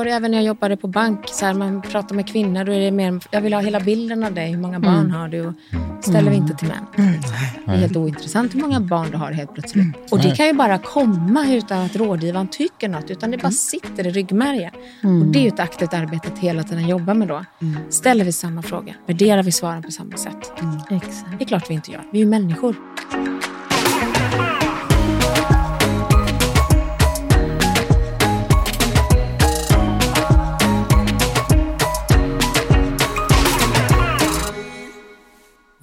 Var det även när jag jobbade på bank. Så här, man pratar med kvinnor, då är det mer, jag vill ha hela bilden av dig. Hur många barn har du? Och ställer vi inte till män. Det är helt ointressant hur många barn du har helt plötsligt. Och det kan ju bara komma utan att rådgivaren tycker något. Utan det bara sitter i ryggmärgen. Och det är ju ett aktivt arbete att hela tiden jobba med då. Ställer vi samma fråga? Värderar vi svaren på samma sätt? Exakt. Det är klart vi inte gör. Vi är ju människor.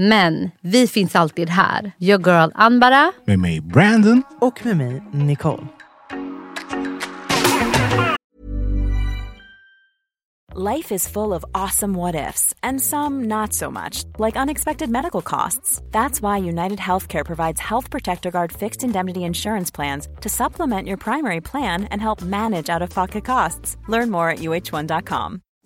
Men vi finns alltid här. Your girl Anbara. Med mig Brandon. Och med mig, Nicole. Life is full of awesome what ifs, and some not so much, like unexpected medical costs. That's why United Healthcare provides Health Protector Guard fixed indemnity insurance plans to supplement your primary plan and help manage out of pocket costs. Learn more at uh1.com.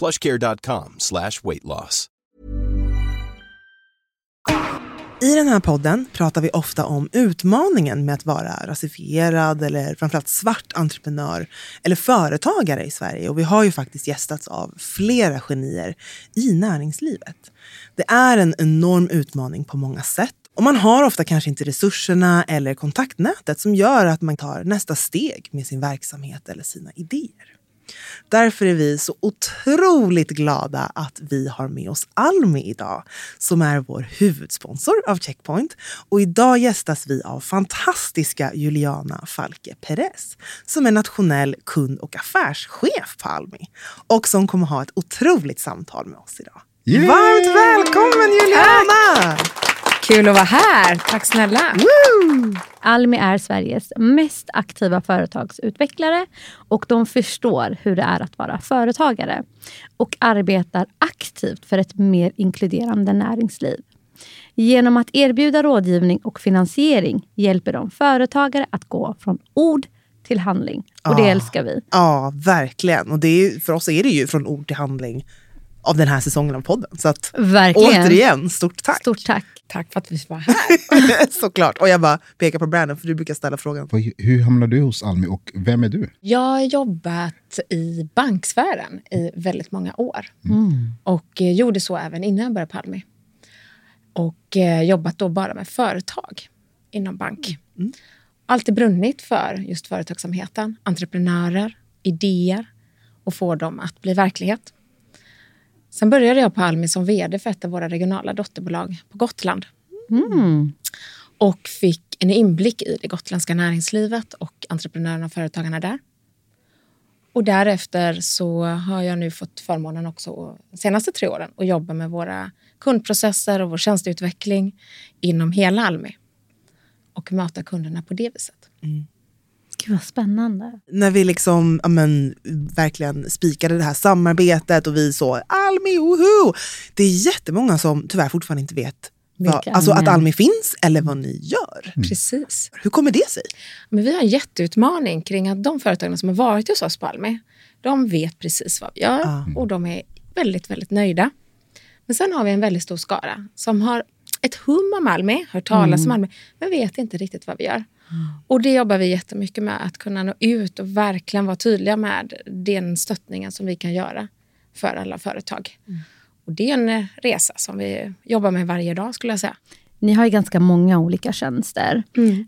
plushcare.com slash weight loss. I den här podden pratar vi ofta om utmaningen med att vara rasifierad eller framförallt svart entreprenör eller företagare i Sverige. Och vi har ju faktiskt gästats av flera genier i näringslivet. Det är en enorm utmaning på många sätt. Och man har ofta kanske inte resurserna eller kontaktnätet som gör att man tar nästa steg med sin verksamhet eller sina idéer. Därför är vi så otroligt glada att vi har med oss Almi idag som är vår huvudsponsor av Checkpoint. Och idag gästas vi av fantastiska Juliana Falke Perez som är nationell kund och affärschef på Almi och som kommer ha ett otroligt samtal med oss idag. Yay! Varmt välkommen Juliana! Kul att vara här. Tack snälla. Almi är Sveriges mest aktiva företagsutvecklare och de förstår hur det är att vara företagare och arbetar aktivt för ett mer inkluderande näringsliv. Genom att erbjuda rådgivning och finansiering hjälper de företagare att gå från ord till handling. Och det Ah. älskar vi. Ja, verkligen. Och det är, för oss är det ju från ord till handling av den här säsongen av podden. Så att, Verkligen. återigen, stort tack. Stort tack. Tack för att vi vara här. Såklart. Och jag bara pekar på Brandon för du brukar ställa frågan. Hur hamnade du hos Almi och vem är du? Jag har jobbat i banksfären i väldigt många år. Och eh, gjorde så även innan jag började på Almi. Och eh, jobbat då bara med företag inom bank. Alltid brunnit för just företagsamheten, entreprenörer, idéer och få dem att bli verklighet. Sen började jag på Almi som vd för ett av våra regionala dotterbolag på Gotland. Och fick en inblick i det gotländska näringslivet och entreprenörerna och företagarna där. Och därefter så har jag nu fått förmånen också de senaste tre åren att jobba med våra kundprocesser och vår tjänsteutveckling inom hela Almi. Och möta kunderna på det viset. Gud vad spännande. När vi liksom, ja, men, verkligen spikade det här samarbetet och vi så Almi, woho! Det är jättemånga som tyvärr fortfarande inte vet vad, alltså att Almi finns eller vad ni gör. Precis. Hur kommer det sig? Men vi har en jätteutmaning kring att de företagen som har varit hos oss på Almi, de vet precis vad vi gör Ja. och de är väldigt, väldigt nöjda. Men sen har vi en väldigt stor skara som har ett hum om Almi, hört talas om Almi, men vet inte riktigt vad vi gör. Och det jobbar vi jättemycket med, att kunna nå ut och verkligen vara tydliga med den stöttningen som vi kan göra för alla företag. Och det är en resa som vi jobbar med varje dag skulle jag säga. Ni har ju ganska många olika tjänster.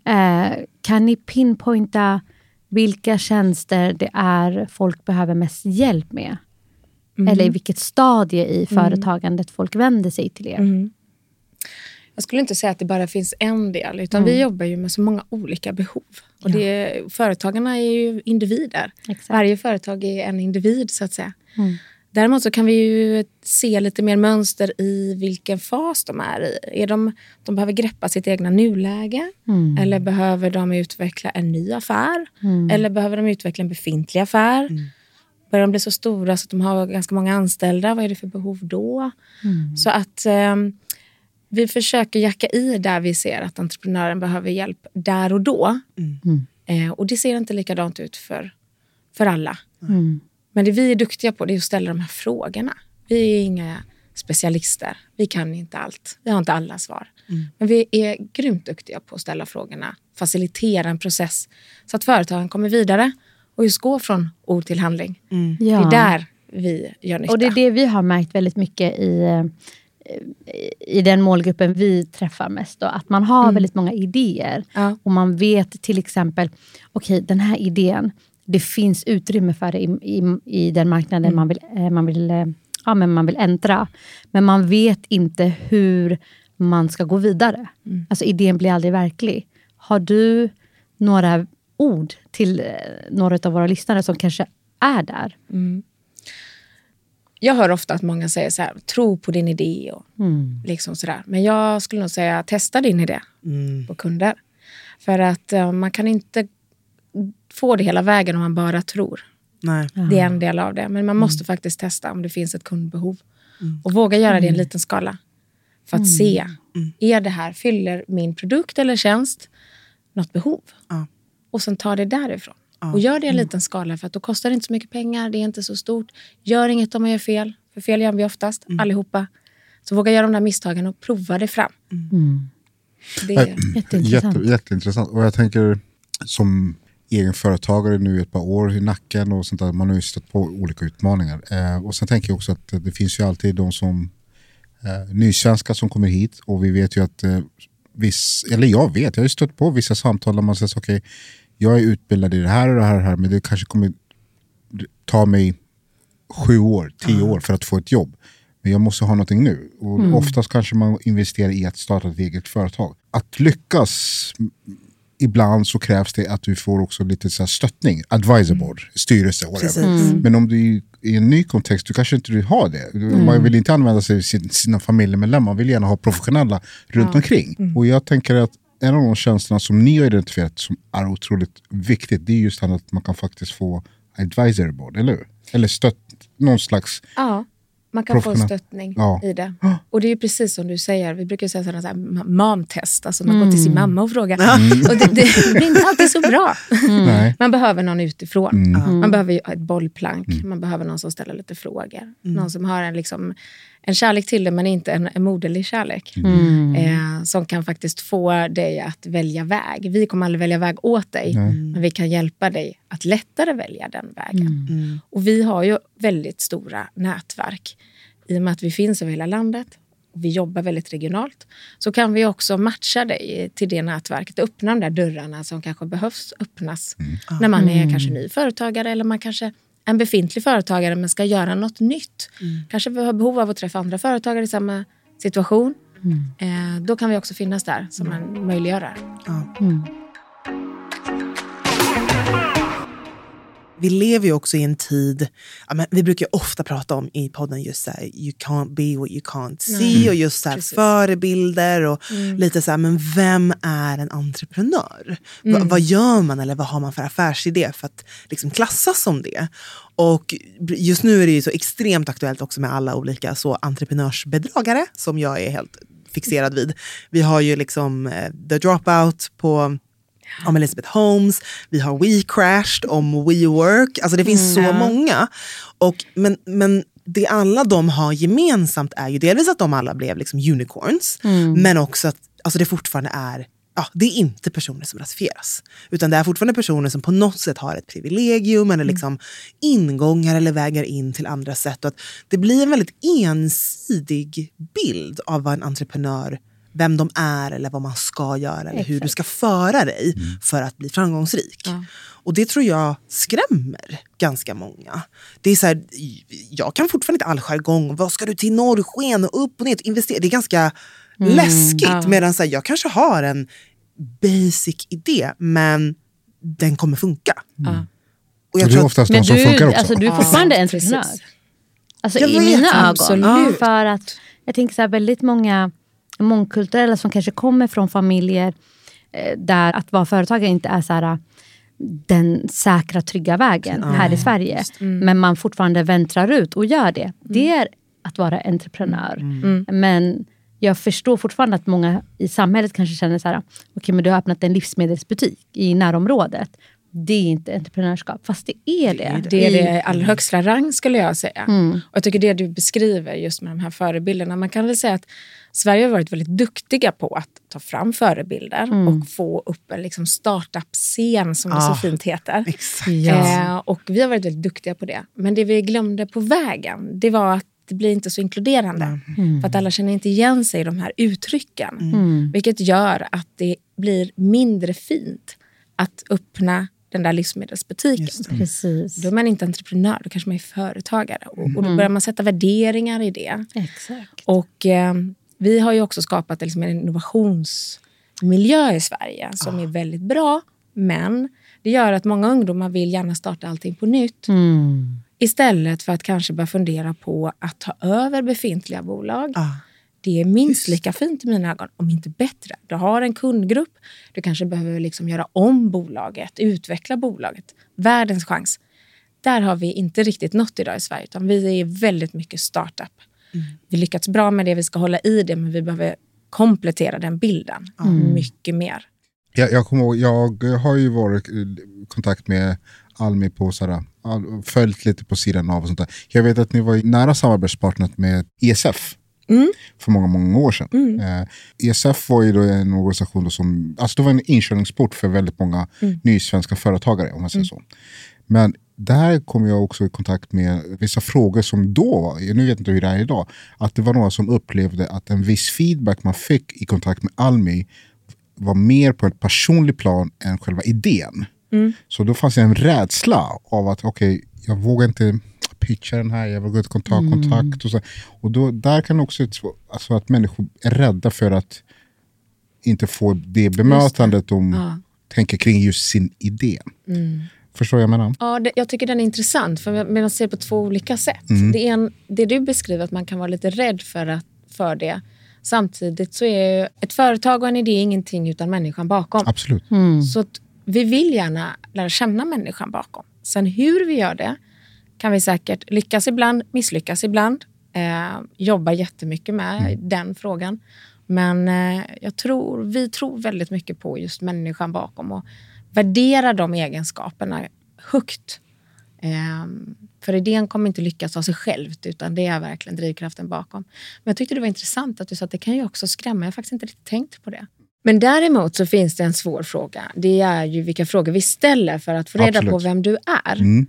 Eh, kan ni pinpointa vilka tjänster det är folk behöver mest hjälp med? Eller i vilket stadie i företagandet folk vänder sig till er? Jag skulle inte säga att det bara finns en del, utan vi jobbar ju med så många olika behov. Och det, företagarna är ju individer. Exakt. Varje företag är en individ, så att säga. Däremot så kan vi ju se lite mer mönster i vilken fas de är i. Är de, de behöver greppa sitt egna nuläge? Eller behöver de utveckla en ny affär? Eller behöver de utveckla en befintlig affär? Börjar de bli så stora så att de har ganska många anställda, vad är det för behov då? Så att ehm, vi försöker jacka i där vi ser att entreprenören behöver hjälp där och då. Eh, och det ser inte likadant ut för, för alla. Men det vi är duktiga på det är att ställa de här frågorna. Vi är inga specialister. Vi kan inte allt. Vi har inte alla svar. Men vi är grymt duktiga på att ställa frågorna, facilitera en process så att företagen kommer vidare och just går från ord till handling. Det är där vi gör nytta. Och det är det vi har märkt väldigt mycket i, eh, i den målgruppen vi träffar mest. Då, att man har väldigt många idéer. Ja. Och man vet till exempel, okej den här idén, det finns utrymme för det i, i, i den marknaden man vill, eh, man vill eh, ja, men man vill äntra. Men man vet inte hur man ska gå vidare. Alltså idén blir aldrig verklig. Har du några ord till eh, några av våra lyssnare som kanske är där? Jag hör ofta att många säger så här, tro på din idé och liksom sådär. Men jag skulle nog säga, testa din idé på kunder. För att eh, man kan inte få det hela vägen om man bara tror. Nej. Det är en del av det. Men man måste faktiskt testa om det finns ett kundbehov. Och våga göra det i en liten skala. För att se, är det här, fyller min produkt eller tjänst något behov? Ja. Och sen ta det därifrån. Och gör det i en liten skala för att då kostar det inte så mycket pengar, det är inte så stort. Gör inget om man gör fel, för fel gör vi oftast, allihopa. Så våga göra de där misstagen och prova det fram. Det är, Jätteintressant. Jätte, jätteintressant. Och jag tänker som egen företagare nu ett par år i nacken och sånt där. Man har ju stött på olika utmaningar. Eh, och sen tänker jag också att det finns ju alltid de som eh, nysvenskar som kommer hit och vi vet ju att eh, viss, eller jag vet, jag har ju stött på vissa samtal där man säger okej, jag är utbildad i det här och det här, och det här men det kanske kommer ta mig sju år, tio år för att få ett jobb. Men jag måste ha någonting nu. Och Oftast kanske man investerar i att starta ett eget företag. Att lyckas, ibland så krävs det att du får också lite så här stöttning. Advisor board, styrelse, whatever. Precis. Men om du är i en ny kontext, du kanske inte vill ha det. Man vill inte använda sig av sin, sina familjemedlemmar, man vill gärna ha professionella runt omkring. Och jag tänker att en av de tjänsterna som ni har identifierat som är otroligt viktigt, det är just att man kan faktiskt få advisory board, eller hur? Eller stött, någon slags... Ja, man kan få stöttning Ja. i det. Och det är ju precis som du säger, vi brukar säga sådana så här ma- mamtest, alltså man går till sin mamma och frågar. Och det, det blir inte alltid så bra. Nej. Man behöver någon utifrån. Mm. Man behöver ju ha ett bollplank, man behöver någon som ställer lite frågor. Någon som har en, liksom, en kärlek till det, men inte en, en moderlig kärlek. Eh, som kan faktiskt få dig att välja väg. Vi kommer aldrig välja väg åt dig, men vi kan hjälpa dig att lättare välja den vägen. Och vi har ju väldigt stora nätverk. I och med att vi finns över hela landet och vi jobbar väldigt regionalt så kan vi också matcha dig till det nätverket. Och öppna de där dörrarna som kanske behövs öppnas när man är kanske ny företagare eller man kanske en befintlig företagare men ska göra något nytt. Kanske har behov av att träffa andra företagare i samma situation. Eh, då kan vi också finnas där som en möjliggörare. Vi lever ju också i en tid, vi brukar ju ofta prata om i podden just så här, you can't be what you can't see och just så här, förebilder och lite så här, men vem är en entreprenör? Va, vad gör man eller vad har man för affärsidé för att liksom klassas som det? Och just nu är det ju så extremt aktuellt också med alla olika så entreprenörsbedragare som jag är helt fixerad vid. Vi har ju liksom eh, The Dropout på om Elizabeth Holmes, vi har We Crashed om WeWork. Alltså det finns så många. Och, men, men det alla de har gemensamt är ju delvis att de alla blev liksom unicorns, men också att alltså det fortfarande är Ja, det är inte personer som rasifieras. Utan det är fortfarande personer som på något sätt har ett privilegium eller liksom ingångar eller vägar in till andra sätt. Och att det blir en väldigt ensidig bild av vad en entreprenör vem de är eller vad man ska göra eller hur du ska föra dig för att bli framgångsrik. Och det tror jag skrämmer ganska många. Det är så här, jag kan fortfarande inte all jargong. Vad ska du till norrsken och upp och ner? Investera. Det är ganska läskigt. Medan så här, jag kanske har en basic idé, men den kommer funka. Och Och jag det är att, oftast Men de som du, funkar också. alltså, du är Ja, fortfarande precis. entreprenör. Alltså, Jag I mina absolut. ögon. För att jag tänker så här, väldigt många mångkulturella som kanske kommer från familjer eh, där att vara företagare inte är så här, den säkra, trygga vägen här i Sverige. Men man fortfarande väntrar ut och gör det. Det är att vara entreprenör. Men jag förstår fortfarande att många i samhället kanske känner så här, okej men du har öppnat en livsmedelsbutik i närområdet. Det är inte entreprenörskap, fast det är det. Det är det i allra högsta rang skulle jag säga. Och jag tycker det du beskriver just med de här förebilderna. Man kan väl säga att Sverige har varit väldigt duktiga på att ta fram förebilder och få upp en liksom startup-scen som det så Ah. fint heter. exakt. Eh, och vi har varit väldigt duktiga på det. Men det vi glömde på vägen, det var att det blir inte så inkluderande. För att alla känner inte igen sig i de här uttrycken. Vilket gör att det blir mindre fint att öppna den där livsmedelsbutiken. Det. Precis. Då är man inte entreprenör, då kanske man är företagare. Och, och då börjar man sätta värderingar i det. Exakt. Och eh, vi har ju också skapat liksom en innovationsmiljö i Sverige som är väldigt bra. Men det gör att många ungdomar vill gärna starta allting på nytt. Mm. Istället för att kanske börja fundera på att ta över befintliga bolag. Ah. Det är minst lika fint i mina ögon, om inte bättre. Du har en kundgrupp, du kanske behöver liksom göra om bolaget, utveckla bolaget. Världens chans. Där har vi inte riktigt nått idag i Sverige, utan vi är väldigt mycket startup. Vi lyckats bra med det, vi ska hålla i det, men vi behöver komplettera den bilden mycket mer. Jag, jag, kommer ihåg, jag har ju varit i kontakt med Almi på sådär, följt lite på sidan av och sånt där. Jag vet att ni var i nära samarbetspartner med ESF för många, många år sedan. Eh, ESF var ju då en organisation då som, alltså det var en inkörningsport för väldigt många nysvenska företagare om man säger så. Men där kom jag också i kontakt med vissa frågor som då var, nu vet jag inte hur det är idag, att det var några som upplevde att en viss feedback man fick i kontakt med Almi var mer på ett personligt plan än själva idén. Så då fanns det en rädsla av att okej, jag vågar inte pitcha den här, jag vågar inte ta kontakt. Och, så. och då, där kan också alltså att människor är rädda för att inte få det bemötandet de tänker kring just sin idé. Förstår jag menar? Ja, det, jag tycker den är intressant, för man ser på två olika sätt. Det, är en, det du beskriver, att man kan vara lite rädd för, att, för det. Samtidigt så är ju ett företag och en idé ingenting utan människan bakom. Absolut. Så att vi vill gärna lära känna människan bakom. Sen hur vi gör det kan vi säkert lyckas ibland, misslyckas ibland. Eh, jobba jättemycket med den frågan. Men eh, jag tror, vi tror väldigt mycket på just människan bakom och värdera de egenskaperna högt. Eh, för idén kommer inte lyckas av sig självt utan det är verkligen drivkraften bakom. Men jag tyckte det var intressant att du sa att det kan ju också skrämma. Jag har faktiskt inte riktigt tänkt på det. Men däremot så finns det en svår fråga. Det är ju vilka frågor vi ställer för att få reda Absolut. på vem du är. Mm.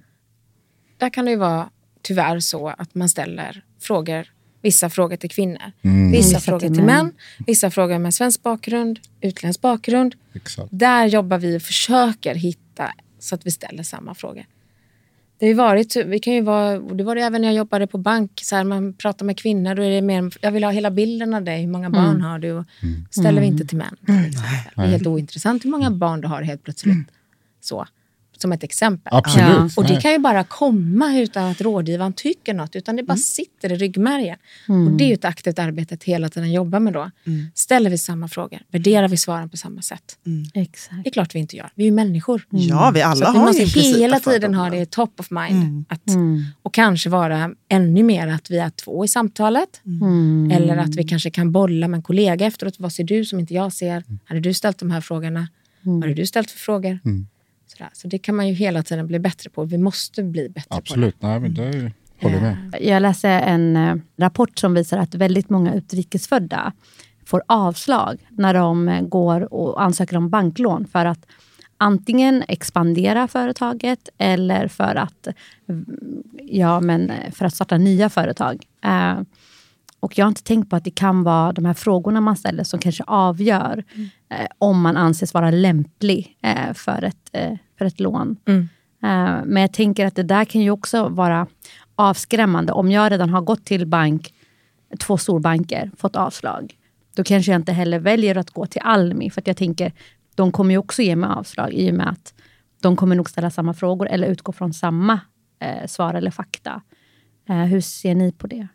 Där kan det ju vara tyvärr så att man ställer frågor, vissa frågor till kvinnor, Mm. vissa Vissa frågor till män. män, vissa frågor med svensk bakgrund, utländsk bakgrund. Exakt. Där jobbar vi och försöker hitta så att vi ställer samma frågor. Det har varit, vi kan ju vara, det var det även när jag jobbade på bank, så här, man pratar med kvinnor, då är det mer, jag vill ha hela bilden av dig, hur många barn har du? Och ställer vi inte till män. till. Det är helt ointressant hur många barn du har helt plötsligt. Så, som ett exempel. Absolut. Ja. Och det kan ju bara komma utan att rådgivaren tycker något, utan det bara sitter i ryggmärgen. Och det är ju ett aktivt arbete att hela tiden jobba med då. Ställer vi samma frågor, värderar vi svaren på samma sätt? Exakt. Det är klart vi inte gör, vi är ju människor. Ja, vi alla Så att vi har måste hela tiden ha det top of mind. Att, Och kanske vara ännu mer att vi är två i samtalet. Eller att vi kanske kan bolla med en kollega efteråt. Vad ser du som inte jag ser? Hade du ställt de här frågorna? Vad hade du ställt för frågor? Sådär. Så det kan man ju hela tiden bli bättre på. Vi måste bli bättre på det. Absolut. Nej, men det är, Håller med. Jag läste en eh, rapport som visar att väldigt många utrikesfödda får avslag när de eh, går och ansöker om banklån för att antingen expandera företaget eller för att, mm, ja, men eh, för att starta nya företag. Eh, och Jag har inte tänkt på att det kan vara de här frågorna man ställer som kanske avgör mm. eh, om man anses vara lämplig eh, för, ett, eh, för ett lån. Mm. men jag tänker att det där kan ju också vara avskrämmande. Om jag redan har gått till bank, två storbanker, fått avslag. Då kanske jag inte heller väljer att gå till Almi. För att jag tänker, de kommer ju också ge mig avslag i och med att de kommer nog ställa samma frågor eller utgå från samma eh, svar eller fakta. Eh, hur ser ni på det?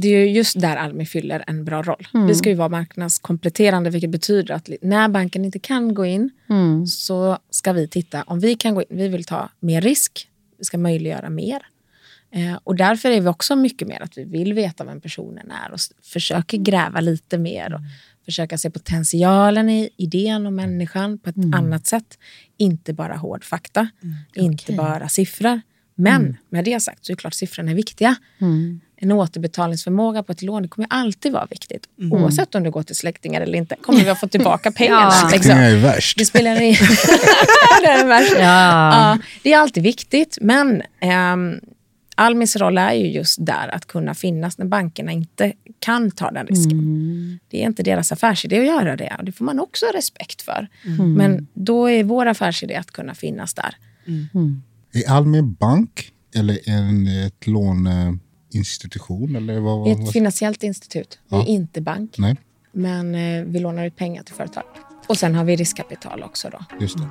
Det är just där Almi fyller en bra roll. Mm. Vi ska ju vara marknadskompletterande vilket betyder att när banken inte kan gå in mm. så ska vi titta om vi kan gå in. Vi vill ta mer risk, vi ska möjliggöra mer. Eh, och därför är vi också mycket mer att vi vill veta vem personen är och försöker gräva lite mer. Och försöka se potentialen i idén och människan på ett mm. annat sätt. Inte bara hård fakta, mm. inte okay. bara siffror. Men mm. med det sagt så är det klart siffrorna är viktiga. En återbetalningsförmåga på ett lån det kommer alltid vara viktigt. Mm. Oavsett om du går till släktingar eller inte kommer vi att få tillbaka pengarna. ja. Liksom. Släktingar är värst. Det spelar in. det, är värst. Ja. ja. det är alltid viktigt. Men um, Almis roll är ju just där att kunna finnas när bankerna inte kan ta den risken. Mm. Det är inte deras affärsidé att göra det och det får man också ha respekt för. Mm. Men då är vår affärsidé att kunna finnas där. Mm. Är Almi bank eller en, ett låneinstitution? Eller vad, vad, Ett finansiellt institut. Ja. Vi är inte bank. Nej. Men eh, vi lånar ut pengar till företag. Och sen har vi riskkapital också. Då. Just det.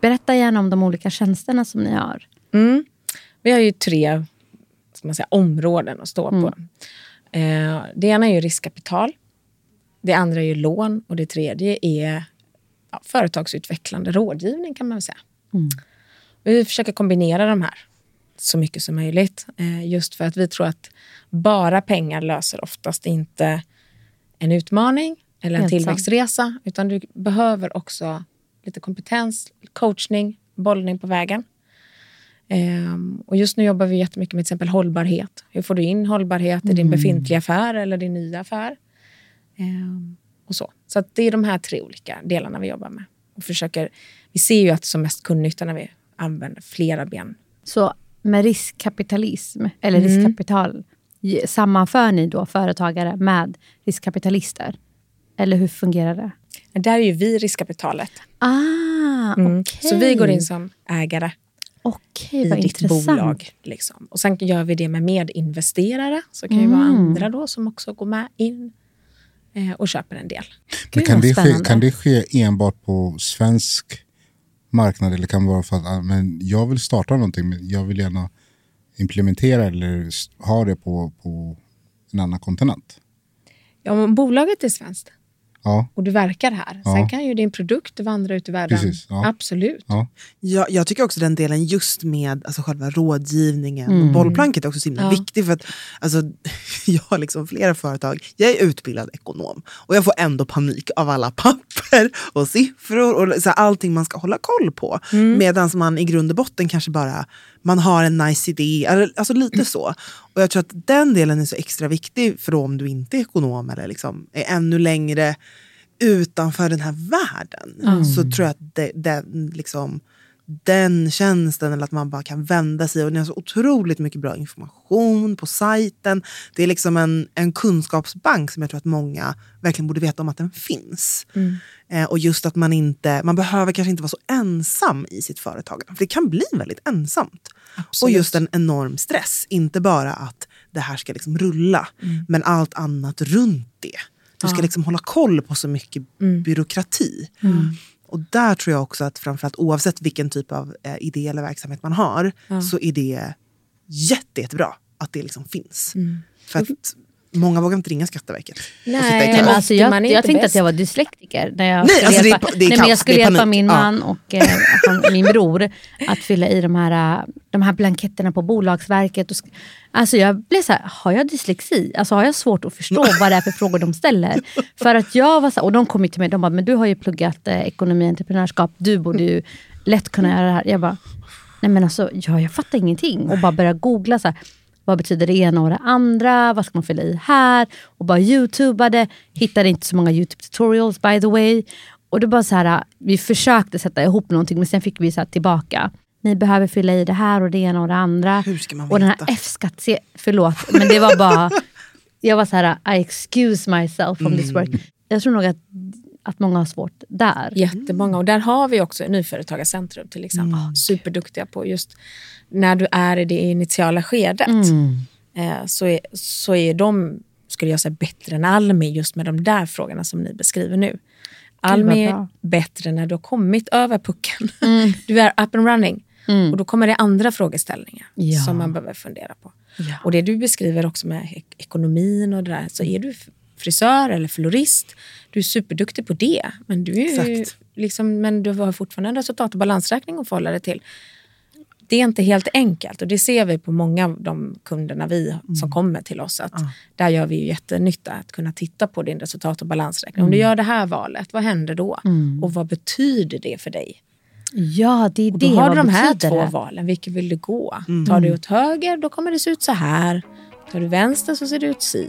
Berätta gärna om de olika tjänsterna som ni har. Mm. Vi har ju tre ska man säga, områden att stå mm. på. Eh, det ena är ju riskkapital. Det andra är ju lån och det tredje är ja, företagsutvecklande rådgivning kan man väl säga. Mm. Vi försöker kombinera de här så mycket som möjligt. Eh, just för att vi tror att bara pengar löser oftast inte en utmaning eller en tillväxtresa. Utan du behöver också lite kompetens, coachning, bollning på vägen. Um, och just nu jobbar vi jättemycket med till exempel hållbarhet. Hur får du in hållbarhet i din mm. befintliga affär eller din nya affär? Um, och så så det är de här tre olika delarna vi jobbar med. Och försöker, vi ser ju att som mest kundnytta när vi använder flera ben. Så med riskkapitalism, eller mm. riskkapital, sammanför ni då företagare med riskkapitalister? Eller hur fungerar det? Där är ju vi riskkapitalet. Ah, mm. okay. Så vi går in som ägare okay, i ditt intressant. bolag. Liksom. Och Sen gör vi det med medinvesterare. Så kan mm. det vara andra då som också går med in eh, och köper en del. Men kan, det ske, kan det ske enbart på svensk marknad eller kan vara för att ah, men jag vill starta någonting men jag vill gärna implementera eller ha det på, på en annan kontinent? Ja, bolaget är svenskt ja. och du verkar här. Ja. Sen kan ju din produkt vandra ut i världen. Precis, ja. Absolut. Ja. Ja, jag tycker också den delen just med alltså, själva rådgivningen mm. och bollplanket är också så himla ja. viktig. För att, alltså, jag har liksom flera företag, jag är utbildad ekonom och jag får ändå panik av alla papper och siffror och så här, allting man ska hålla koll på. Mm. Medan man i grund och botten kanske bara man har en nice idé, alltså lite så. Och jag tror att den delen är så extra viktig för om du inte är ekonom eller liksom är ännu längre utanför den här världen. Mm. Så tror jag att det, det, liksom, den tjänsten, eller att man bara kan vända sig. Och ni har så otroligt mycket bra information på sajten. Det är liksom en, en kunskapsbank som jag tror att många verkligen borde veta om att den finns. Mm. Eh, och just att man inte, man behöver kanske inte vara så ensam i sitt företag. För det kan bli väldigt ensamt. Absolut. Och just en enorm stress. Inte bara att det här ska liksom rulla, mm. men allt annat runt det. Du ska liksom hålla koll på så mycket mm. byråkrati. Mm. Och där tror jag också att framförallt oavsett vilken typ av eh, idé eller verksamhet man har ja. så är det jätte, jättebra att det liksom finns. Mm. För att Många vågar inte ringa Skatteverket. Nej, men alltså jag, jag tänkte att jag var dyslektiker när jag nej, alltså hjälpa, det är, det är nej, jag skulle hjälpa min man ja. och eh, han, min bror att fylla i de här, de här blanketterna på Bolagsverket. Och, alltså jag blev så här, har jag dyslexi? Alltså har jag svårt att förstå vad det är för frågor de ställer? För att jag var så här, och de kom till mig och bara, men du har ju pluggat eh, ekonomi och entreprenörskap, du borde ju lätt kunna göra det här. Jag bara, Nej men alltså, ja, jag fattar ingenting. Och bara börja googla. Så här, vad betyder det ena och det andra? Vad ska man fylla i här? Och bara youtubade. Hittade inte så många youtube tutorials by the way. Och det bara så här, vi försökte sätta ihop någonting men sen fick vi så här tillbaka. Ni behöver fylla i det här och det ena och det andra. Hur ska man och den här veta? F-skattse... Förlåt, men det var bara... jag var så här, I excuse myself from this Mm. work. Jag tror nog att, att många har svårt där. Jättemånga. Och där har vi också Nyföretagarcentrum till exempel. Superduktiga på just när du är i det initiala skedet. Eh, så, är, så är de, skulle jag säga, bättre än Almi just med de där frågorna som ni beskriver nu. Almi är bättre när du har kommit över pucken. Du är up and running. Och då kommer det andra frågeställningar Ja. som man behöver fundera på. Ja. Och det du beskriver också med ek- ekonomin och det där, så är du frisör eller florist, du är superduktig på det. Men du, är liksom, men du har fortfarande en resultat och balansräkning att förhålla dig till. Det är inte helt enkelt och det ser vi på många av de kunderna vi som kommer till oss. Att Där gör vi ju jättenytta att kunna titta på din resultat och balansräkning. Om du gör det här valet, vad händer då? Och vad betyder det för dig? Ja, det är Och det. då har Vad du de här två det? valen. Vilket vill du gå? Tar du åt höger, då kommer det se ut så här. Tar du vänster så ser det ut si.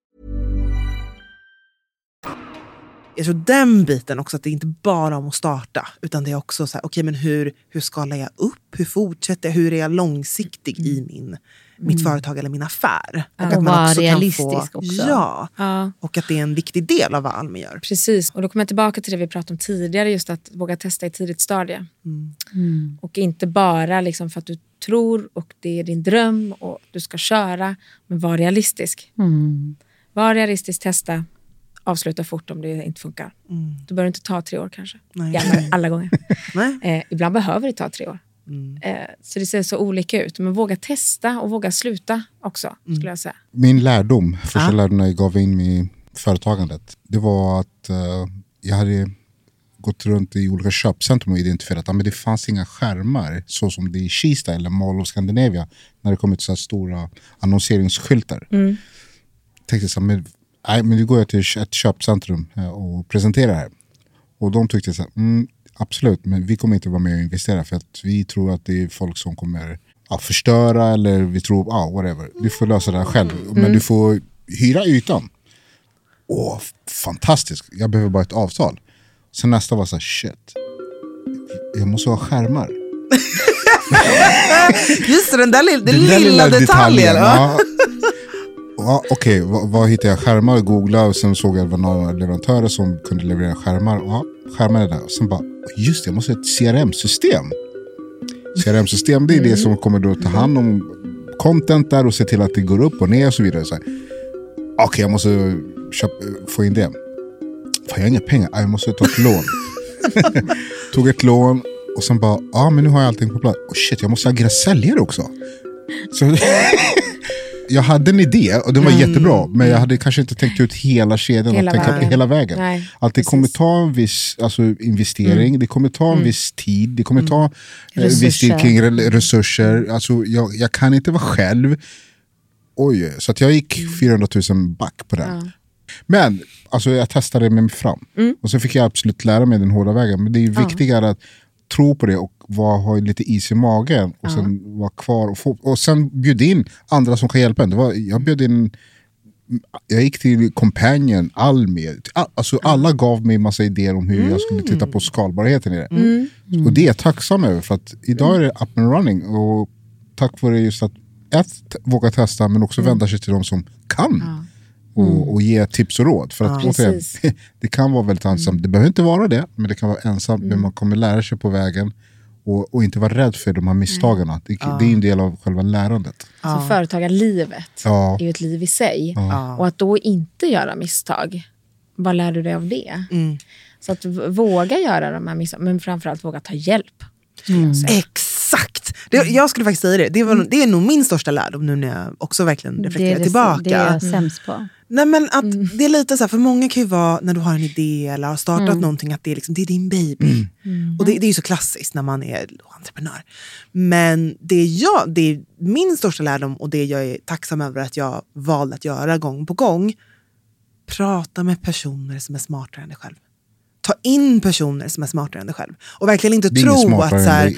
Jag tror den biten också, att det inte bara om att starta, utan det är också så här, okej men hur, hur skalar jag upp? Hur fortsätter jag? Hur är jag långsiktig i min, mitt företag eller min affär? Och, Och vara realistisk också. Ja, Ja. och att det är en viktig del av vad Almi gör. Precis, och då kommer jag tillbaka till det vi pratade om tidigare, just att våga testa i tidigt stadie. Och inte bara liksom för att du tror och det är din dröm och du ska köra, men var realistisk. Var realistisk, testa, avsluta fort om det inte funkar. Då behöver det inte ta tre år kanske. Nej. Gärna, alla gånger. Nej. Eh, ibland behöver det ta tre år. Eh, så det ser så olika ut. Men våga testa och våga sluta också, skulle jag säga. Min lärdom, första Ja. lärdomen jag gav in i företagandet, det var att eh, jag hade gått runt i olika köpcentrum och identifierat att men det fanns inga skärmar så som det är i Kista eller Mall of Scandinavia när det kommer till så här stora annonseringsskyltar. Tänkte så här, men, nej, men nu går jag till ett köpcentrum eh, och presenterar här. Och de tyckte så här, mm, absolut, men vi kommer inte vara med och investera för att vi tror att det är folk som kommer ja, förstöra eller vi tror, ja, whatever. Du får lösa det här själv, men du får hyra ytan. Åh, f- fantastiskt, jag behöver bara ett avtal. Sen nästa var så här, shit, jag måste ha skärmar. Just det, den där lilla, den Den lilla, detaljen. Ja. Ja. Ja, Okej, vad, vad hittade jag? Skärmar, googla och sen såg jag att det var några leverantörer som kunde leverera skärmar. Ja, skärmar är där. Och sen bara, just det, jag måste ha ett CRM-system. CRM-system det är det som kommer då ta hand om content där och se till att det går upp och ner och så vidare. Okej, jag måste köpa, få in det. Fan, jag har inga pengar, Ah, jag måste ta ett lån. Tog ett lån och sen bara, ja men nu har jag allting på plats. Oh, shit, jag måste agera säljare också. Så, jag hade en idé och den var jättebra, men jag hade kanske inte tänkt ut hela kedjan Hela och tänka vägen. hela vägen. Nej, att det precis. kommer ta en viss alltså, investering, det kommer ta en viss tid, det kommer ta eh, en viss tid Resurser. kring re- resurser. Alltså, jag, jag kan inte vara själv. Oj, så att jag gick 400 000 back på den. Men alltså, jag testade mig fram. Och så fick jag absolut lära mig den hårda vägen. Men det är viktigare att tro på det och var, ha lite is i magen. Och sen vara kvar och, få, och sen bjuda in andra som kan hjälpa en. Det var, jag bjöd in jag gick till Companion, Almi. All- Alltså alla gav mig massa idéer om hur jag skulle titta på skalbarheten i det. Och det är jag tacksam över för att idag är det up and running. Och tack vare just att ett, våga testa men också vända sig till de som kan. Och, och ge tips och råd. För att återigen, Precis. det kan vara väldigt ensamt. Det behöver inte vara det, men det kan vara ensamt. Men man kommer lära sig på vägen. Och, och inte vara rädd för de här misstagen. Det, det är en del av själva lärandet. Så företagarlivet Ja. är ju ett liv i sig. Och att då inte göra misstag, vad lär du dig av det? Så att våga göra de här misstagen, men framförallt våga ta hjälp. säga. Exakt! Det, jag skulle faktiskt säga det. Det, var, det är nog min största lärdom nu när jag också verkligen Det är, reflekterar det, tillbaka. det är jag sämst på. Nej, men att Det är lite så här, för många kan ju vara när du har en idé eller har startat någonting att det är, liksom, det är din baby. Och det, det är ju så klassiskt när man är entreprenör. Men det, jag, det är min största lärdom och det jag är tacksam över att jag valde att göra gång på gång. Prata med personer som är smartare än dig själv. Ta in personer som är smartare än dig själv. Och verkligen inte tro att så här.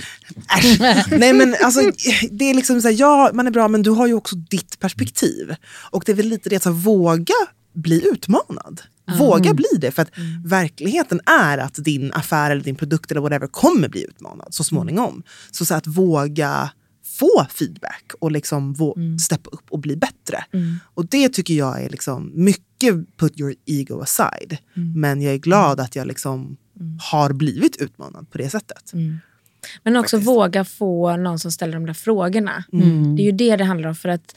Nej men alltså, det är liksom så här, ja man är bra men du har ju också ditt perspektiv. Och det är väl lite det, att våga bli utmanad. Våga bli det, för att verkligheten är att din affär eller din produkt eller whatever kommer bli utmanad så småningom. Så, så att våga få feedback och liksom vå- steppa upp och bli bättre. Och det tycker jag är liksom mycket put your ego aside. Men jag är glad att jag liksom har blivit utmanad på det sättet. Men också våga få någon som ställer de där frågorna. Det är ju det det handlar om. För att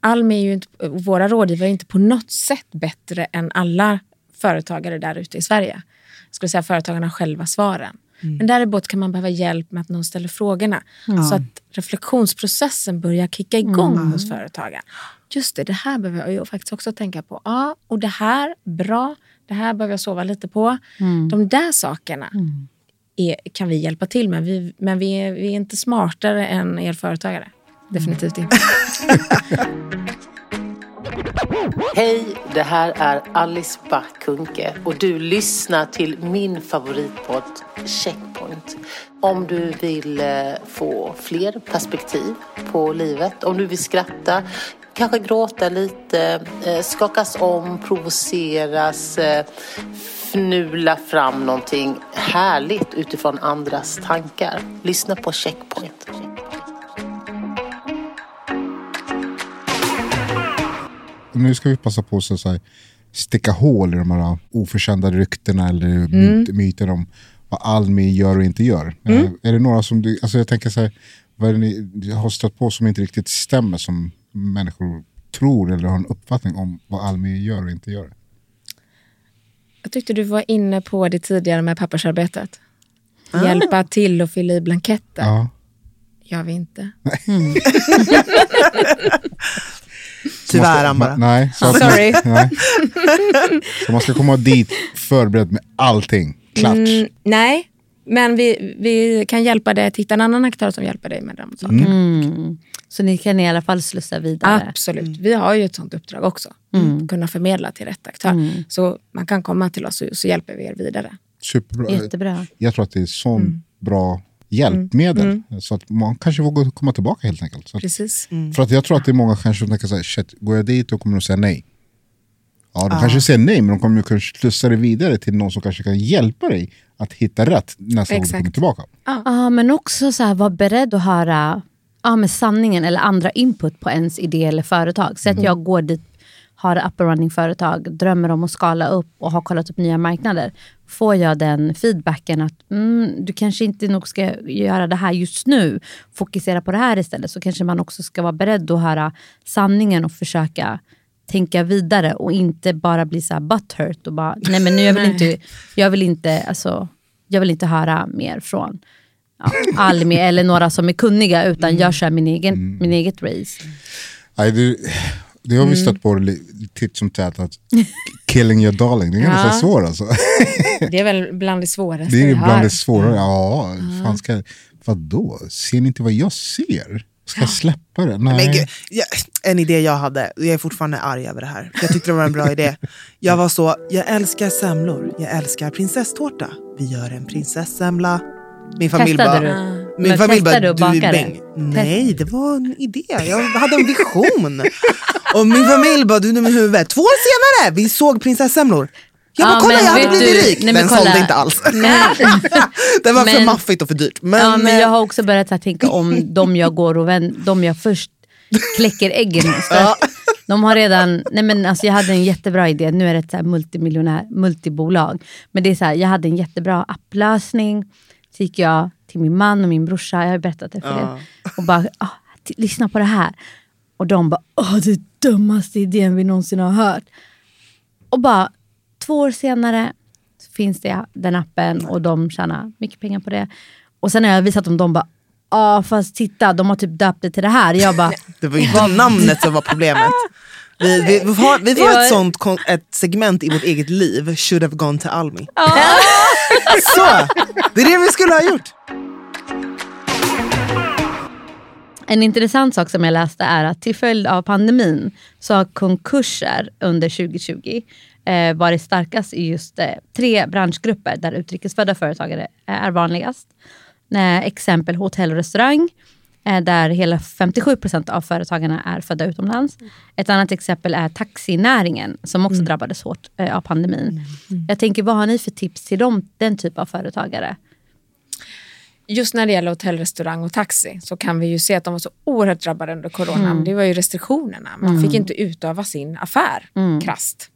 Almi är ju inte, våra rådgivare är inte på något sätt bättre än alla företagare där ute i Sverige. Jag skulle säga företagarna själva svaren. Men däremot kan man behöva hjälp med att någon ställer frågorna. Så att reflektionsprocessen börjar kicka igång hos företagaren. Just det, det här behöver jag faktiskt också tänka på. Ja, och det här, bra. Det här behöver jag sova lite på. De där sakerna är, kan vi hjälpa till med. Vi, men vi är, vi är inte smartare än er företagare. Definitivt inte. Hej, det här är Alice Bah Kuhnke och du lyssnar till min favoritpodd Checkpoint. Om du vill eh, få fler perspektiv på livet, om du vill skratta, kanske gråta lite, eh, skakas om, provoceras, eh, fnula fram någonting härligt utifrån andras tankar. Lyssna på Checkpoint. Nu ska vi passa på att så här, sticka hål i de här oförtjänta ryktena eller myt, myter om vad Almi gör och inte gör. Eh, är det några som du, alltså jag tänker så här, vad är det ni har stött på som inte riktigt stämmer som människor tror eller har en uppfattning om vad Almi gör och inte gör? Jag tyckte du var inne på det tidigare med pappersarbetet. Hjälpa till att fylla i blanketter. Ja. Gör vi inte. Tyvärr Man ska- Ambara. Nej, så att Sorry. Man, nej. Så man ska komma dit förberedd med allting. Klart. Mm, nej, men vi, vi kan hjälpa dig att hitta en annan aktör som hjälper dig med de sakerna. Mm. Så ni kan i alla fall slussa vidare. Absolut. Vi har ju ett sånt uppdrag också. Kunna förmedla till rätt aktör. Så man kan komma till oss och så hjälper vi er vidare. Superbra. Jättebra. Jag tror att det är sån bra hjälpmedel. Så att man kanske vågar komma tillbaka helt enkelt. Så att, Precis. För att jag tror att det är många kanske som tänker så här, shit, går jag dit då kommer de säga nej. Ja, de kanske säger nej, men de kommer ju kanske slussa det vidare till någon som kanske kan hjälpa dig att hitta rätt nästa gång du Exakt. kommer tillbaka. Ja, men också så här, vara beredd att höra ja, med sanningen eller andra input på ens idé eller företag. Så att jag går dit, har ett up and running företag, drömmer om att skala upp och har kollat upp nya marknader. Får jag den feedbacken att mm, du kanske inte nog ska göra det här just nu, fokusera på det här istället, så kanske man också ska vara beredd att höra sanningen och försöka tänka vidare och inte bara bli så här butthurt och bara, nej men nu jag vill inte, jag vill inte, alltså, jag vill inte höra mer från ja, Almi eller några som är kunniga utan jag kör min egen, min eget race. Nej, det, det har vi stött på titt som tätt, att killing your darling, det är ganska Ja. svårt alltså. Det är väl bland det svåraste Det är vi ibland har. det svårare. Ja, fan ska, vadå? Ser ni inte vad jag ser? Ska jag släppa det? Nej. Men gud, jag, en idé jag hade, jag är fortfarande arg över det här. Jag tyckte det var en bra idé. Jag var så, jag älskar semlor, jag älskar prinsesstårta. Vi gör en prinsessemla Min familj Testade bara, du? Min Men familj bara, du du är det? bäng. Nej, det var en idé. Jag hade en vision. och min familj bara, du är dum i huvudet. Två år senare, vi såg prinsessemlor. Jag bara, Ja, kolla jag hade blivit du- rik. nej, men Den kolla. sålde inte alls. Den var för Men- maffigt och för dyrt. Men, ja, men eh, jag har också börjat här tänka om de jag går och vän, de jag först kläcker äggen hos. För De har redan, nej men alltså jag hade en jättebra idé, nu är det ett så här multimiljonär, multibolag. Men det är så här, jag hade en jättebra applösning. Så gick jag till min man och min brorsa, jag har berättat det för Ja. er. Och bara, ah, lyssna på det här. Och de bara, åh det är dummaste idén vi någonsin har hört. Och bara två år senare finns det den appen och de tjänar mycket pengar på det. Och sen har jag visat dem, de bara, ja fast titta de har typ döpt det till det här. Jag bara, Det var inte namnet som var problemet. Vi, vi, vi har, vi får ett sånt kon- ett segment i vårt eget liv, should have gone to Almi. Så, det är det vi skulle ha gjort. En intressant sak som jag läste är att till följd av pandemin så har konkurser under 2020 eh, varit starkast i just eh, tre branschgrupper där utrikesfödda företagare är vanligast. Eh, exempel hotell och restaurang där hela 57 procent av företagarna är födda utomlands. Ett annat exempel är taxinäringen som också drabbades hårt eh, av pandemin. Jag tänker, vad har ni för tips till dem, den typ av företagare? Just när det gäller hotell, restaurang och taxi så kan vi ju se att de var så oerhört drabbade under corona. Det var ju restriktionerna. Man fick inte utöva sin affär krasst.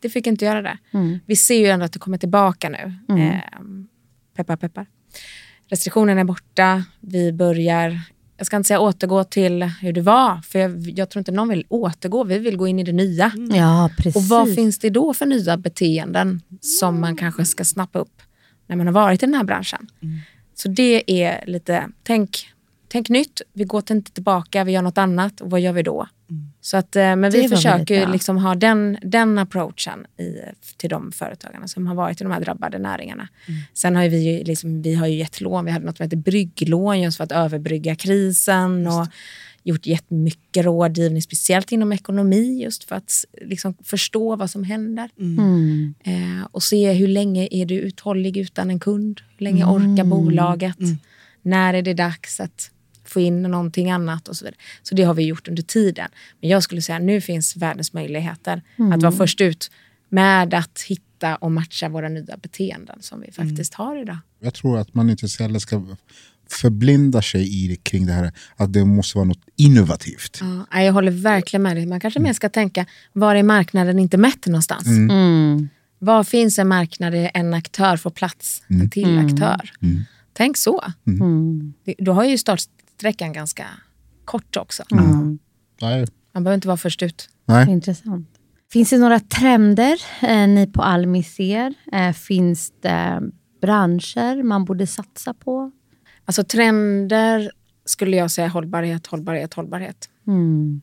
Det fick inte göra det. Vi ser ju ändå att det kommer tillbaka nu. Eh, peppar, peppar. Restriktionerna är borta. Vi börjar, jag ska inte säga återgå till hur det var, för jag, jag tror inte någon vill återgå. Vi vill gå in i det nya. Ja, precis. Och vad finns det då för nya beteenden som man kanske ska snappa upp när man har varit i den här branschen? Så det är lite, tänk, tänk nytt, vi går inte tillbaka, vi gör något annat och vad gör vi då? Så att, eh, men vi försöker bra. liksom ha den, den approachen i, till de företagarna som har varit i de här drabbade näringarna. Sen har ju vi, ju liksom, vi har ju gett lån, vi hade något som heter brygglån just för att överbrygga krisen och gjort jättemycket rådgivning, speciellt inom ekonomi just för att liksom, förstå vad som händer. Mm. Eh, och se hur länge är du uthållig utan en kund? Hur länge orkar bolaget? När är det dags att få in någonting annat? och Så vidare. Så det har vi gjort under tiden. Men jag skulle säga att nu finns världens möjligheter att vara först ut med att hitta och matcha våra nya beteenden som vi faktiskt har idag. Jag tror att man inte så heller ska förblinda sig i det, kring det här att det måste vara något innovativt. Ja, jag håller verkligen med dig. Man kanske mer ska tänka, var är marknaden inte mätt någonstans? Mm. Var finns en marknad där en aktör får plats, en till aktör? Tänk så. Mm. Då har ju startsträckan ganska kort också. Nej. Man behöver inte vara först ut. Nej. Intressant. Finns det några trender eh, ni på Almi ser? Eh, finns det branscher man borde satsa på? Alltså trender skulle jag säga hållbarhet, hållbarhet, hållbarhet. Mm.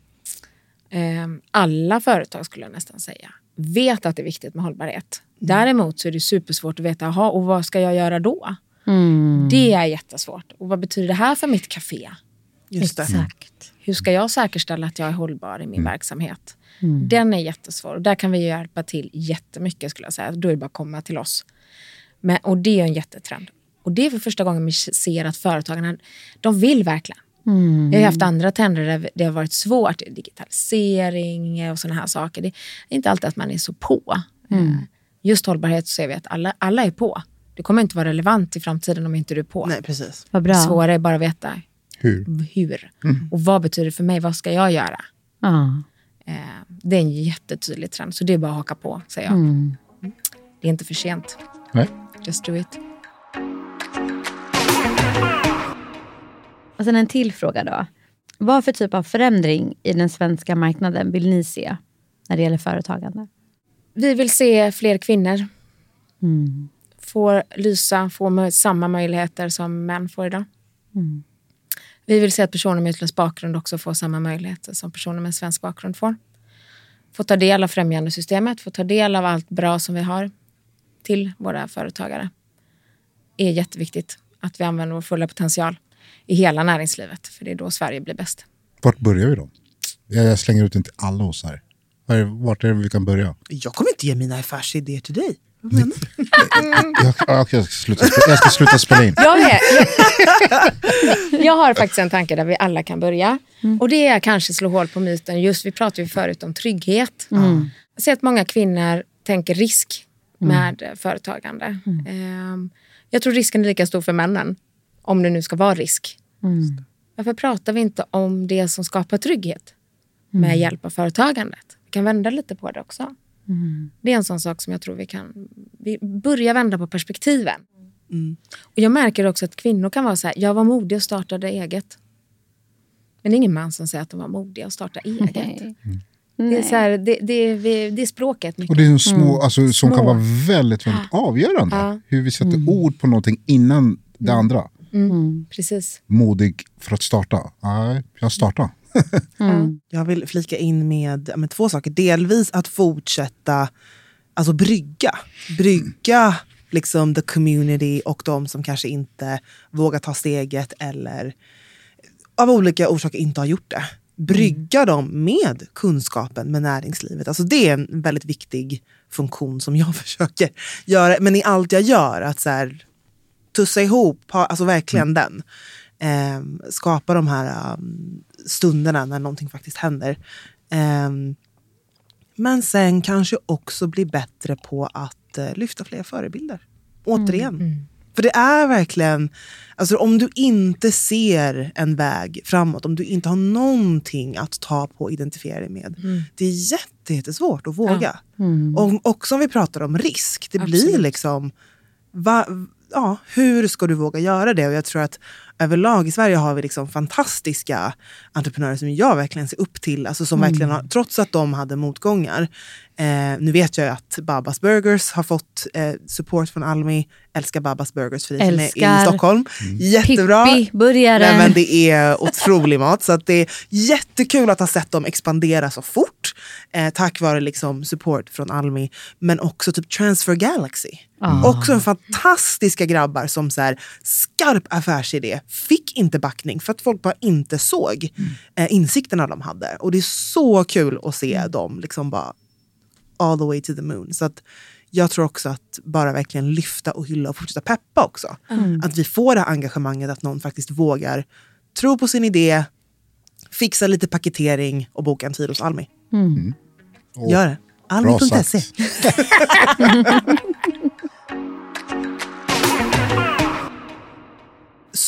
Eh, Alla företag skulle jag nästan säga vet att det är viktigt med hållbarhet. Däremot så är det supersvårt att veta, aha, och vad ska jag göra då? Mm. Det är jättesvårt. Och vad betyder det här för mitt café? Just det. Exakt. Hur ska jag säkerställa att jag är hållbar i min verksamhet? Den är jättesvår. Och där kan vi hjälpa till jättemycket skulle jag säga. Då är det bara att komma till oss. Men, och det är en jättetrend. Och det är för första gången vi ser att företagarna, de vill verkligen. Mm. Vi har haft andra trender där det har varit svårt. Digitalisering och sådana här saker. Det är inte alltid att man är så på. Mm. Eh, Just hållbarhet så ser vi att alla, alla är på. Det kommer inte vara relevant i framtiden om inte du är på. Nej, precis. Vad bra. Det svåra är bara att veta Hur? hur. Och vad betyder det för mig? Vad ska jag göra? Ja. Eh, det är en jättetydlig trend, så det är bara att haka på, säger jag. Mm. Det är inte för sent. Nej. Just do it. Och sen en till fråga då. Vad för typ av förändring i den svenska marknaden vill ni se när det gäller företagande? Vi vill se fler kvinnor Mm. Få lysa, få mö- samma möjligheter som män får idag. Mm. Vi vill se att personer med utländsk bakgrund också får samma möjligheter som personer med svensk bakgrund får. Få ta del av främjandesystemet, få ta del av allt bra som vi har till våra företagare. Det är jätteviktigt att vi använder vår fulla potential i hela näringslivet, för det är då Sverige blir bäst. Vart börjar vi då? Jag slänger ut till alla oss här. Var är- Vart är det vi kan börja? Jag kommer inte ge mina affärsidéer till dig. Jag, jag, ska sluta, jag ska sluta spela in. Jag, är, jag, jag har faktiskt en tanke där vi alla kan börja. Och det är kanske slå hål på myten. Just Vi pratade ju förut om trygghet. Jag ser att många kvinnor tänker risk med eh, företagande. Ehm, Jag tror risken är lika stor för männen. Om det nu ska vara risk. Varför pratar vi inte om det som skapar trygghet med hjälp av företagandet? Vi kan vända lite på det också. Det är en sån sak som jag tror vi kan vi börja vända på perspektiven. Och Jag märker också att kvinnor kan vara så här, jag var modig och startade eget. Men det är ingen man som säger att de var modiga och starta eget. Nej. Det är, så här, det, det, vi- det är språket. Mycket. Och det är en små, alltså, som Små. kan vara väldigt, väldigt avgörande. Ja. Hur vi sätter ord på någonting innan det andra. Precis. Modig för att starta. Nej, jag startar. Jag vill flika in med, med två saker. Delvis att fortsätta alltså brygga. Brygga liksom the community och de som kanske inte vågar ta steget eller av olika orsaker inte har gjort det. Brygga dem med kunskapen med näringslivet. Alltså det är en väldigt viktig funktion som jag försöker göra. Men i allt jag gör, att så här, tussa ihop, ha, alltså verkligen den. Ehm, skapa de här um, stunderna när någonting faktiskt händer. Ehm, men sen kanske också bli bättre på att eh, lyfta fler förebilder. Återigen. För det är verkligen, alltså om du inte ser en väg framåt, om du inte har någonting att ta på och identifiera dig med. Det är jätte, jättesvårt att våga. Och, och som vi pratar om risk, det blir Absolut. liksom, va, ja, hur ska du våga göra det? Och jag tror att överlag i Sverige har vi liksom fantastiska entreprenörer som jag verkligen ser upp till. Alltså som verkligen har, trots att de hade motgångar. Eh, nu vet jag att Babas Burgers har fått eh, support från Almi. Älskar Babas Burgers för dig som är i Stockholm. Jättebra. Pippi, burgare. Nej, men det är otrolig mat. Så det är jättekul att ha sett dem expandera så fort. Eh, tack vare liksom support från Almi. Men också typ Transfer Galaxy. Också fantastiska grabbar som så här, skarp affärsidé. Fick inte backning för att folk bara inte såg eh, insikterna de hade. Och det är så kul att se dem liksom bara all the way to the moon. Så att jag tror också att bara verkligen lyfta och hylla och fortsätta peppa också. Att vi får det här engagemanget, att någon faktiskt vågar tro på sin idé, fixa lite paketering och boka en tid hos Almi. Och Gör det. bra Almi.se.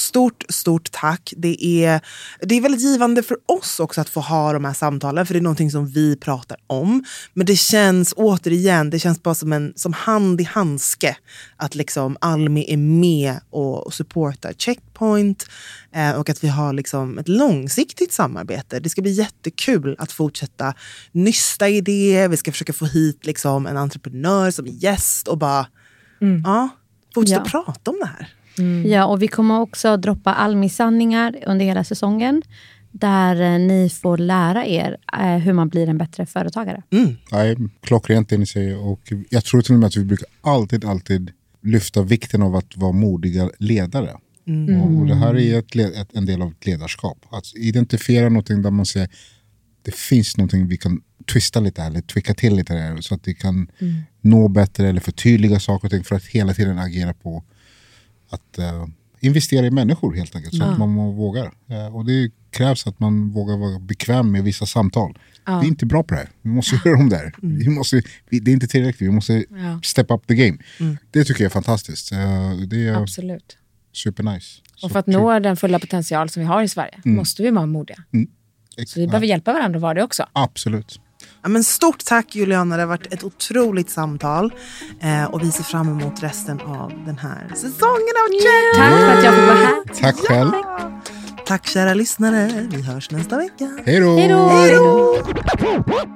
Stort, stort tack. Det är, det är väldigt givande för oss också att få ha de här samtalen, för det är någonting som vi pratar om. Men det känns återigen, det känns bara som, en, som hand i handske att liksom Almi är med och, supportar Checkpoint eh, och att vi har liksom ett långsiktigt samarbete. Det ska bli jättekul att fortsätta nysta idéer. Vi ska försöka få hit liksom en entreprenör som gäst och bara ja, fortsätta Ja. prata om det här. Ja, och vi kommer också droppa Almi-sanningar under hela säsongen. Där eh, ni får lära er eh, hur man blir en bättre företagare. Nej, klockrent det ni säger. Och jag tror till och med att vi brukar alltid, alltid lyfta vikten av att vara modiga ledare. Och, och det här är ett, le- ett, en del av ett ledarskap. Att identifiera någonting där man säger det finns någonting vi kan twista lite här, eller twicka till lite här, så att vi kan nå bättre eller förtydliga saker och ting för att hela tiden agera på att eh, investera i människor helt enkelt. Så att man vågar. Eh, och det krävs att man vågar vara bekväm med vissa samtal. Vi är inte bra på det här. Vi måste göra om det här. Vi måste, vi, det är inte tillräckligt. Vi måste Ja. step up the game. Det tycker jag är fantastiskt. Eh, det är Absolut. supernice. Och för att nå den fulla potential som vi har i Sverige måste vi vara modiga. Så vi behöver hjälpa varandra att vara det också. Absolut. Ja, men stort tack Juliana, det har varit ett otroligt samtal. Eh, och vi ser fram emot resten av den här säsongen av Check! Tack för att jag fick vara här. Tack själv. Tack kära lyssnare, vi hörs nästa vecka. Hej då!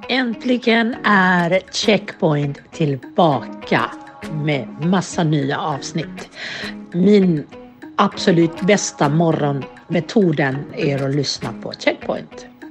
Äntligen är Checkpoint tillbaka med massa nya avsnitt. Min absolut bästa morgonmetoden är att lyssna på Checkpoint.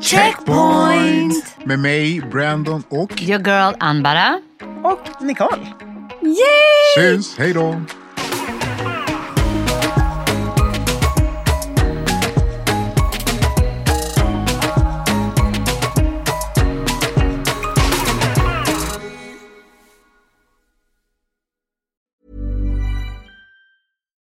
Checkpoint! Med mig, Brandon och... Your girl Anbara. Och Nicole. Yay! Syns, hej då!